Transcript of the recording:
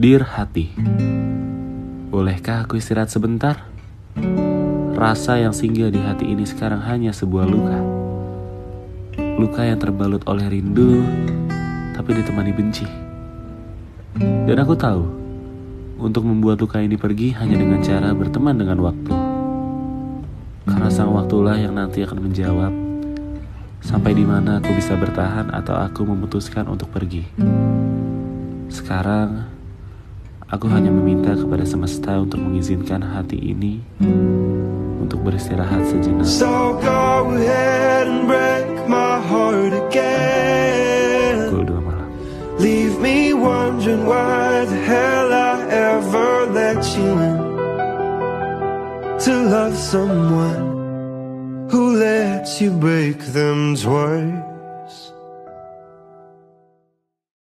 Dear hati, bolehkah aku istirahat sebentar? Rasa yang singgah di hati ini sekarang hanya sebuah luka. Luka yang terbalut oleh rindu, tapi ditemani benci. Dan aku tahu, untuk membuat luka ini pergi hanya dengan cara berteman dengan waktu. Karena sang waktulah yang nanti akan menjawab sampai di mana aku bisa bertahan atau aku memutuskan untuk pergi. Sekarang, Aku hanya meminta kepada semesta untuk mengizinkan hati ini untuk beristirahat sejenak. So go ahead and break my heart again. Pukul 2 malam. Leave me wondering why the hell I ever let you in to love someone who lets you break them twice.